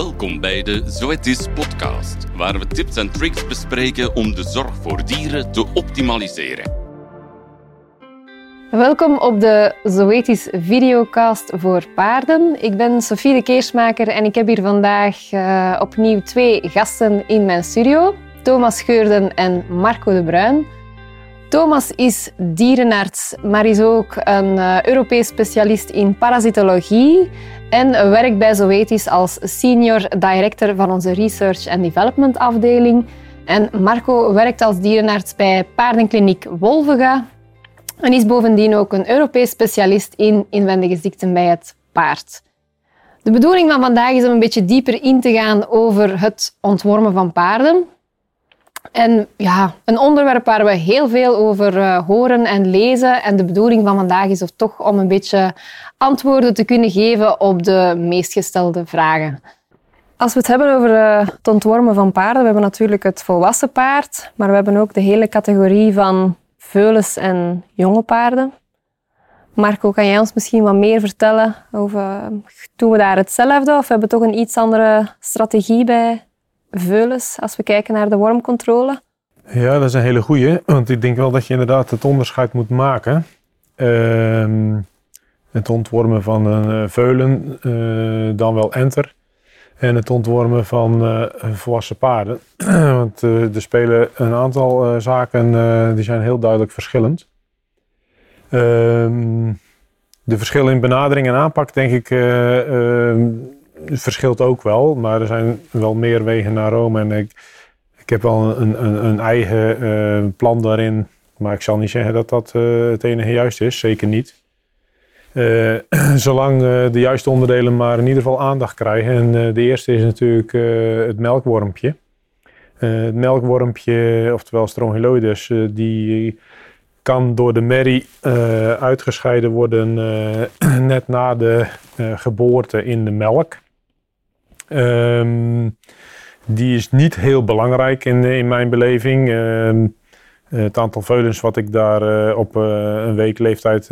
Welkom bij de Zoetis podcast, waar we tips en tricks bespreken om de zorg voor dieren te optimaliseren. Welkom op de Zoetis videocast voor paarden. Ik ben Sofie de Keersmaker en ik heb hier vandaag uh, opnieuw twee gasten in mijn studio. Thomas Geurden en Marco de Bruin. Thomas is dierenarts, maar is ook een uh, Europees specialist in parasitologie en werkt bij Zoetis als senior director van onze research and development afdeling. En Marco werkt als dierenarts bij paardenkliniek Wolvega en is bovendien ook een Europees specialist in inwendige ziekten bij het paard. De bedoeling van vandaag is om een beetje dieper in te gaan over het ontwormen van paarden. En ja, een onderwerp waar we heel veel over uh, horen en lezen. En de bedoeling van vandaag is of toch om een beetje antwoorden te kunnen geven op de meest gestelde vragen. Als we het hebben over uh, het ontwormen van paarden, we hebben natuurlijk het volwassen paard, maar we hebben ook de hele categorie van veulens en jonge paarden. Marco, kan jij ons misschien wat meer vertellen over, doen we daar hetzelfde of hebben we toch een iets andere strategie bij veulens als we kijken naar de wormcontrole? Ja, dat is een hele goeie. Want ik denk wel dat je inderdaad het onderscheid moet maken. Uh, het ontwormen van een uh, veulen, uh, dan wel enter. En het ontwormen van uh, volwassen paarden. want er spelen een aantal zaken die zijn heel duidelijk verschillend. Ehm, de verschillen in benadering en aanpak, denk ik, ehm, verschilt ook wel, maar er zijn wel meer wegen naar Rome. En ik, ik heb wel een, een, een eigen uh, plan daarin. Maar ik zal niet zeggen dat dat uh, het enige juist is. Zeker niet. Uh, zolang de juiste onderdelen maar in ieder geval aandacht krijgen. En de eerste is natuurlijk het melkwormpje. het melkwormpje, oftewel strongyloides, die kan door de merrie uitgescheiden worden net na de geboorte in de melk. Um, die is niet heel belangrijk in, in mijn beleving. Uh, het aantal veulens wat ik daar uh, op uh, een week leeftijd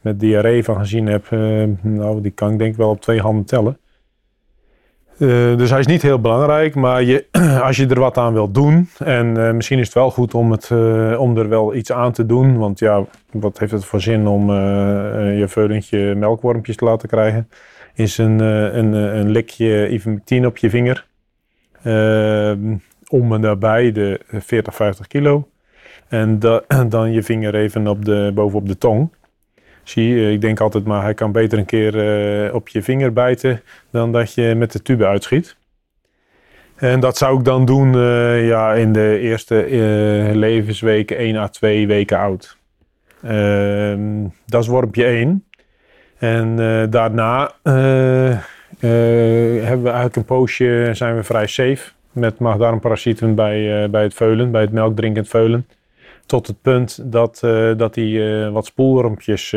met diarree van gezien heb, nou, die kan ik denk wel op twee handen tellen. dus hij is niet heel belangrijk, maar je, als je er wat aan wilt doen, en misschien is het wel goed om, het, om er wel iets aan te doen, want ja, wat heeft het voor zin om je veulentje melkwormpjes te laten krijgen? Is een, eh, een, eh, een likje ivermectine op je vinger. Ehm, om en daarbij de 40, 50 kilo. En dan je vinger even op de, bovenop de tong. Zie, ik denk altijd maar, hij kan beter een keer op je vinger bijten dan dat je met de tube uitschiet. En dat zou ik dan doen ja, in de eerste levensweken 1 à 2 weken oud. Ehm, dat is wormpje 1. En uh, daarna uh, uh, hebben we eigenlijk een poosje, zijn we vrij safe met maagdarmparasieten bij, bij het veulen, bij het melkdrinkend veulen. Tot het punt dat, dat hij wat spoelwormpjes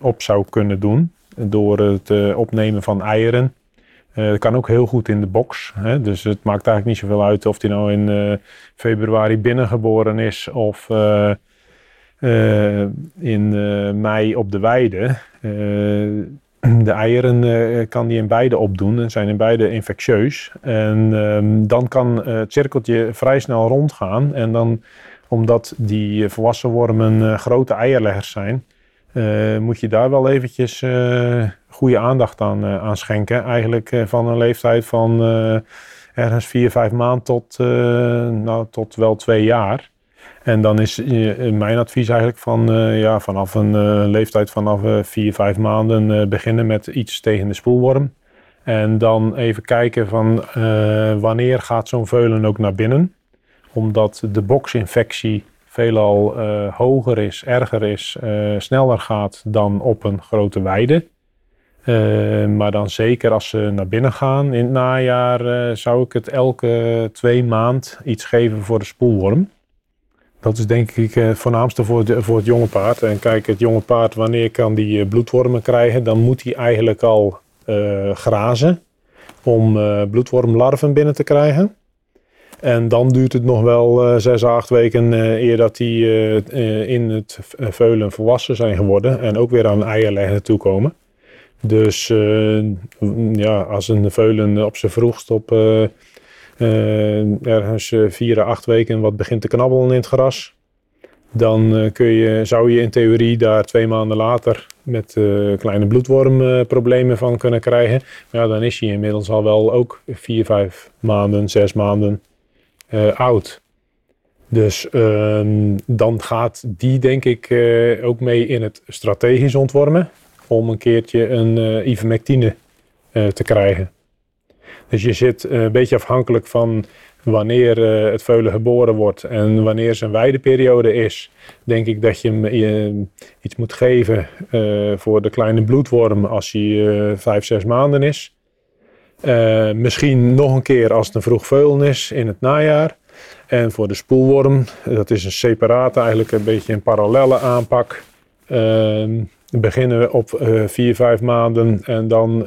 op zou kunnen doen door het opnemen van eieren. dat kan ook heel goed in de box. Hè? Dus het maakt eigenlijk niet zoveel uit of hij nou in februari binnengeboren is of in uh, mei op de weide. Uh, de eieren kan die in beide opdoen en zijn in beide infectieus. En ehm, dan kan het cirkeltje vrij snel rondgaan. En dan, omdat die volwassen wormen grote eierleggers zijn, moet je daar wel eventjes goede aandacht aan, aan schenken. Eigenlijk van een leeftijd van ergens 4, 5 maanden tot, nou, tot wel twee jaar. En dan is eh, mijn advies eigenlijk van uh, ja, vanaf een leeftijd vanaf uh, vier, vijf maanden beginnen met iets tegen de spoelworm. En dan even kijken van wanneer gaat zo'n veulen ook naar binnen. Omdat de boxinfectie veelal hoger is, erger is, sneller gaat dan op een grote weide. maar dan zeker als ze naar binnen gaan in het najaar zou ik het elke twee maand iets geven voor de spoelworm. Dat is denk ik het voornaamste voor, voor het jonge paard. En kijk, het jonge paard, wanneer kan die eh, bloedwormen krijgen? Dan moet hij eigenlijk al uh, grazen om bloedwormlarven binnen te krijgen. En dan duurt het nog wel uh, zes, acht weken eer dat die in het veulen volwassen zijn geworden. En ook weer aan eierleggen toekomen. Dus eh, ja, als een veulen op zijn vroegst op ergens vier à acht weken wat begint te knabbelen in het gras, dan kun je, zou je in theorie daar twee maanden later met kleine bloedwormproblemen van kunnen krijgen. Maar ja, dan is hij inmiddels al wel ook vier, vijf maanden, zes maanden oud. Dus ehm, dan gaat die denk ik ook mee in het strategisch ontwormen om een keertje een uh, ivermectine te krijgen. Dus je zit uh, een beetje afhankelijk van wanneer het veulen geboren wordt en wanneer zijn weideperiode is. Denk ik dat je hem iets moet geven voor de kleine bloedworm als hij vijf, zes maanden is. misschien nog een keer als het een vroeg veulen is in het najaar. En voor de spoelworm, dat is een separate, eigenlijk een beetje een parallelle aanpak. Ehm, beginnen we op vier, vijf maanden en dan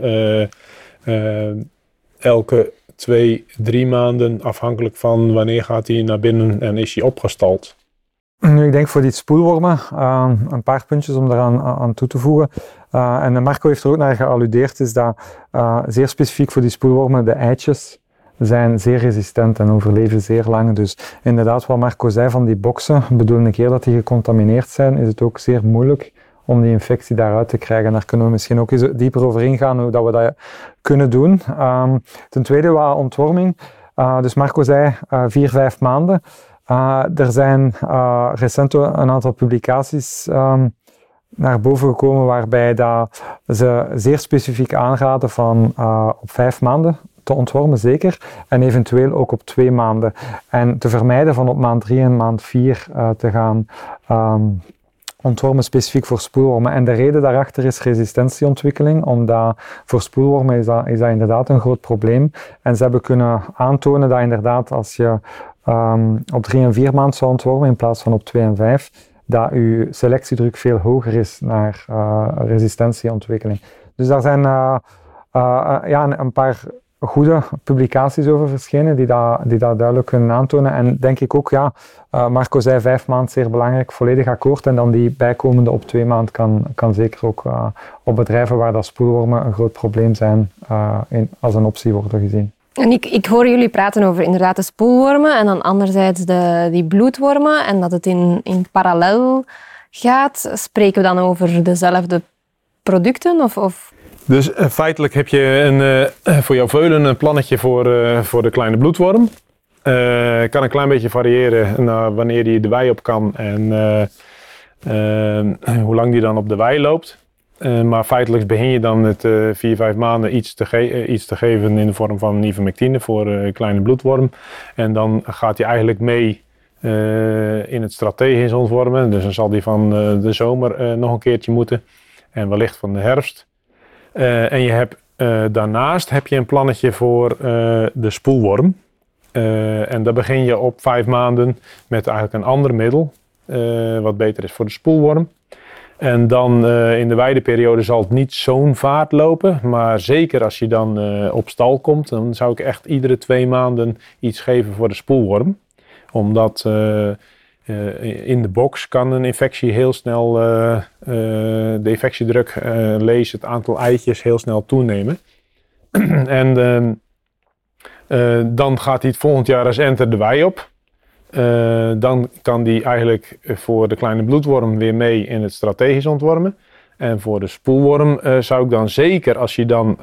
elke twee, drie maanden, afhankelijk van wanneer gaat hij naar binnen en is hij opgestald. Nu, ik denk voor die spoelwormen een paar puntjes om daaraan aan toe te voegen. en Marco heeft er ook naar gealludeerd, is dat zeer specifiek voor die spoelwormen de eitjes zijn zeer resistent en overleven zeer lang. Dus inderdaad, wat Marco zei van die boxen, bedoel een keer dat die gecontamineerd zijn, is het ook zeer moeilijk om die infectie daaruit te krijgen. Daar kunnen we misschien ook eens dieper over ingaan, hoe dat we dat kunnen doen. Um, ten tweede, wat ontworming. Uh, dus Marco zei uh, vier, vijf maanden. Uh, er zijn recent een aantal publicaties um, naar boven gekomen waarbij dat ze zeer specifiek aanraden van op vijf maanden te ontwormen, zeker. En eventueel ook op twee maanden. En te vermijden van op maand drie en maand vier te gaan um, ontwormen specifiek voor spoelwormen. En de reden daarachter is resistentieontwikkeling, omdat voor spoelwormen is dat, is dat inderdaad een groot probleem. En ze hebben kunnen aantonen dat inderdaad als je um, op drie en vier maanden zou ontwormen in plaats van op twee en vijf, dat je selectiedruk veel hoger is naar uh, resistentieontwikkeling. Dus daar zijn uh, uh, ja, een paar goede publicaties over verschenen die dat, die dat duidelijk kunnen aantonen. En denk ik ook, ja, uh, Marco zei vijf maanden zeer belangrijk, volledig akkoord. En dan die bijkomende op twee maanden kan, kan zeker ook uh, op bedrijven waar dat spoelwormen een groot probleem zijn, uh, in, als een optie worden gezien. En ik, ik hoor jullie praten over inderdaad de spoelwormen en dan anderzijds de, die bloedwormen en dat het in, in parallel gaat. Spreken we dan over dezelfde producten? Of, of dus uh, feitelijk heb je een, uh, voor jouw veulen een plannetje voor, uh, voor de kleine bloedworm. kan een klein beetje variëren naar wanneer die de wei op kan en hoe lang die dan op de wei loopt. maar feitelijk begin je dan met vier, vijf maanden iets te, iets te geven in de vorm van ivermectine voor kleine bloedworm. En dan gaat hij eigenlijk mee in het strategisch ontwormen. Dus dan zal die van de zomer nog een keertje moeten. En wellicht van de herfst. Uh, en je hebt, uh, daarnaast heb je een plannetje voor uh, de spoelworm. en daar begin je op vijf maanden met eigenlijk een ander middel, wat beter is voor de spoelworm. En dan in de weideperiode zal het niet zo'n vaart lopen. Maar zeker als je dan op stal komt, dan zou ik echt iedere twee maanden iets geven voor de spoelworm. Omdat uh, in de box kan een infectie heel snel, uh, uh, de infectiedruk, lees het aantal eitjes heel snel toenemen. en ehm, dan gaat hij het volgend jaar als enter de wei op. dan kan die eigenlijk voor de kleine bloedworm weer mee in het strategisch ontwormen. En voor de spoelworm zou ik dan zeker, als je dan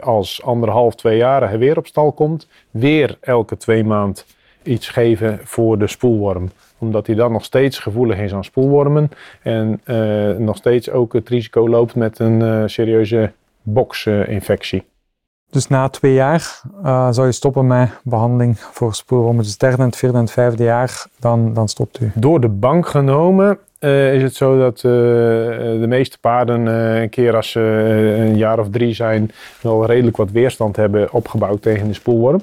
als anderhalf, twee jaar weer op stal komt, weer elke twee maand iets geven voor de spoelworm omdat hij dan nog steeds gevoelig is aan spoelwormen. En uh, nog steeds ook het risico loopt met een uh, serieuze boxinfectie. Dus na twee jaar uh, zou je stoppen met behandeling voor spoelwormen. Dus het derde, het vierde en het vijfde jaar, dan, dan stopt u. Door de bank genomen is het zo dat de meeste paarden een keer als ze een jaar of drie zijn... wel redelijk wat weerstand hebben opgebouwd tegen de spoelworm.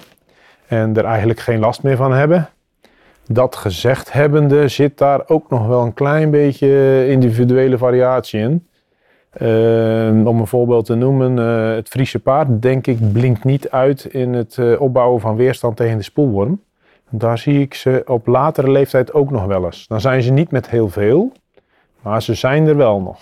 En er eigenlijk geen last meer van hebben. Dat gezegd hebbende zit daar ook nog wel een klein beetje individuele variatie in. Uh, om een voorbeeld te noemen, uh, het Friese paard, denk ik, blinkt niet uit in het uh, opbouwen van weerstand tegen de spoelworm. Daar zie ik ze op latere leeftijd ook nog wel eens. Dan zijn ze niet met heel veel, maar ze zijn er wel nog.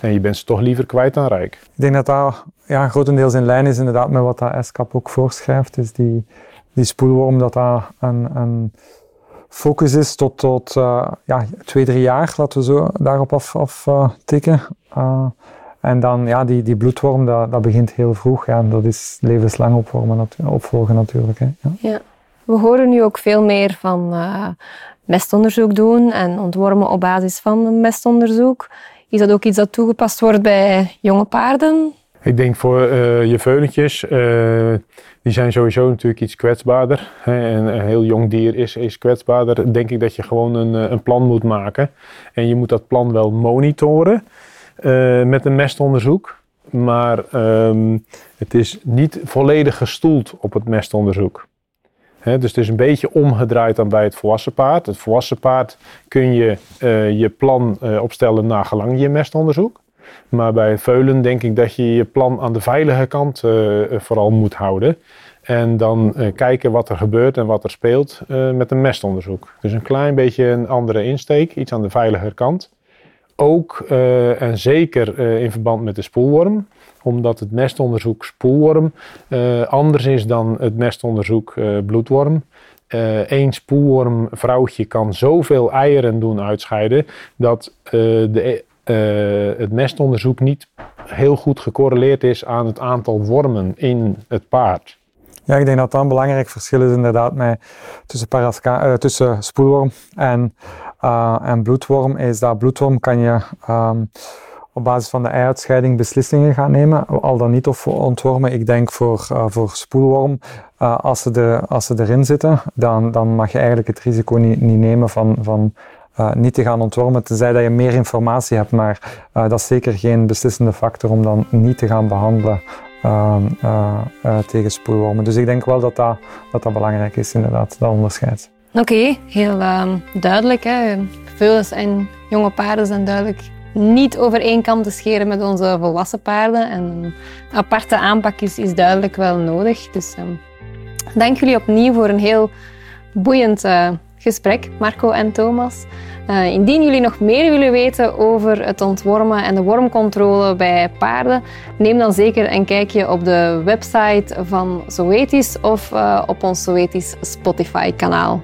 En je bent ze toch liever kwijt dan rijk. Ik denk dat dat ja, grotendeels in lijn is inderdaad met wat dat SCAP ook voorschrijft. Is die, die spoelworm, dat een, een focus is tot, tot uh, ja, twee, drie jaar, laten we zo daarop af, af uh, en dan ja, die, die bloedworm, dat, dat begint heel vroeg. Ja, dat is levenslang opvolgen natuurlijk. Hè. Ja. ja. We horen nu ook veel meer van mestonderzoek doen en ontwormen op basis van mestonderzoek. Is dat ook iets dat toegepast wordt bij jonge paarden? Ik denk voor uh, je veulentjes, uh, die zijn sowieso natuurlijk iets kwetsbaarder. Hè, en een heel jong dier is, is kwetsbaarder. Denk ik dat je gewoon een, eh, een plan moet maken. En je moet dat plan wel monitoren met een mestonderzoek. Maar um, het is niet volledig gestoeld op het mestonderzoek. Dus het is een beetje omgedraaid dan bij het volwassen paard. Het volwassen paard kun je je plan opstellen naar gelang je mestonderzoek. Maar bij veulen denk ik dat je je plan aan de veilige kant uh, vooral moet houden. En dan kijken wat er gebeurt en wat er speelt met een mestonderzoek. Dus een klein beetje een andere insteek, iets aan de veiliger kant. Ook en zeker in verband met de spoelworm omdat het mestonderzoek spoelworm anders is dan het mestonderzoek uh, bloedworm. Eén uh, spoelworm vrouwtje kan zoveel eieren doen uitscheiden dat de, het mestonderzoek niet heel goed gecorreleerd is aan het aantal wormen in het paard. Ja, ik denk dat dat een belangrijk verschil is inderdaad met, tussen, parasca, tussen spoelworm en, en bloedworm. Is dat bloedworm kan je um, op basis van de eieruitscheiding beslissingen gaan nemen, al dan niet of ontwormen. Ik denk voor, voor spoelworm, als, ze de, als ze erin zitten, dan, dan mag je eigenlijk het risico niet, niet nemen van, van uh, niet te gaan ontwormen, tenzij dat je meer informatie hebt. Maar dat is zeker geen beslissende factor om dan niet te gaan behandelen ehm, tegen spoelwormen. Dus ik denk wel dat dat, dat, dat belangrijk is, inderdaad, dat onderscheid. Oké, heel ehm, duidelijk. Hè. Veulens en jonge paarden zijn duidelijk niet over één te scheren met onze volwassen paarden. En een aparte aanpak is, duidelijk wel nodig. Dus um, dank jullie opnieuw voor een heel boeiend gesprek, Marco en Thomas. Uh, indien jullie nog meer willen weten over het ontwormen en de wormcontrole bij paarden, neem dan zeker een kijkje op de website van Zoetis of uh, op ons Zoetis Spotify kanaal.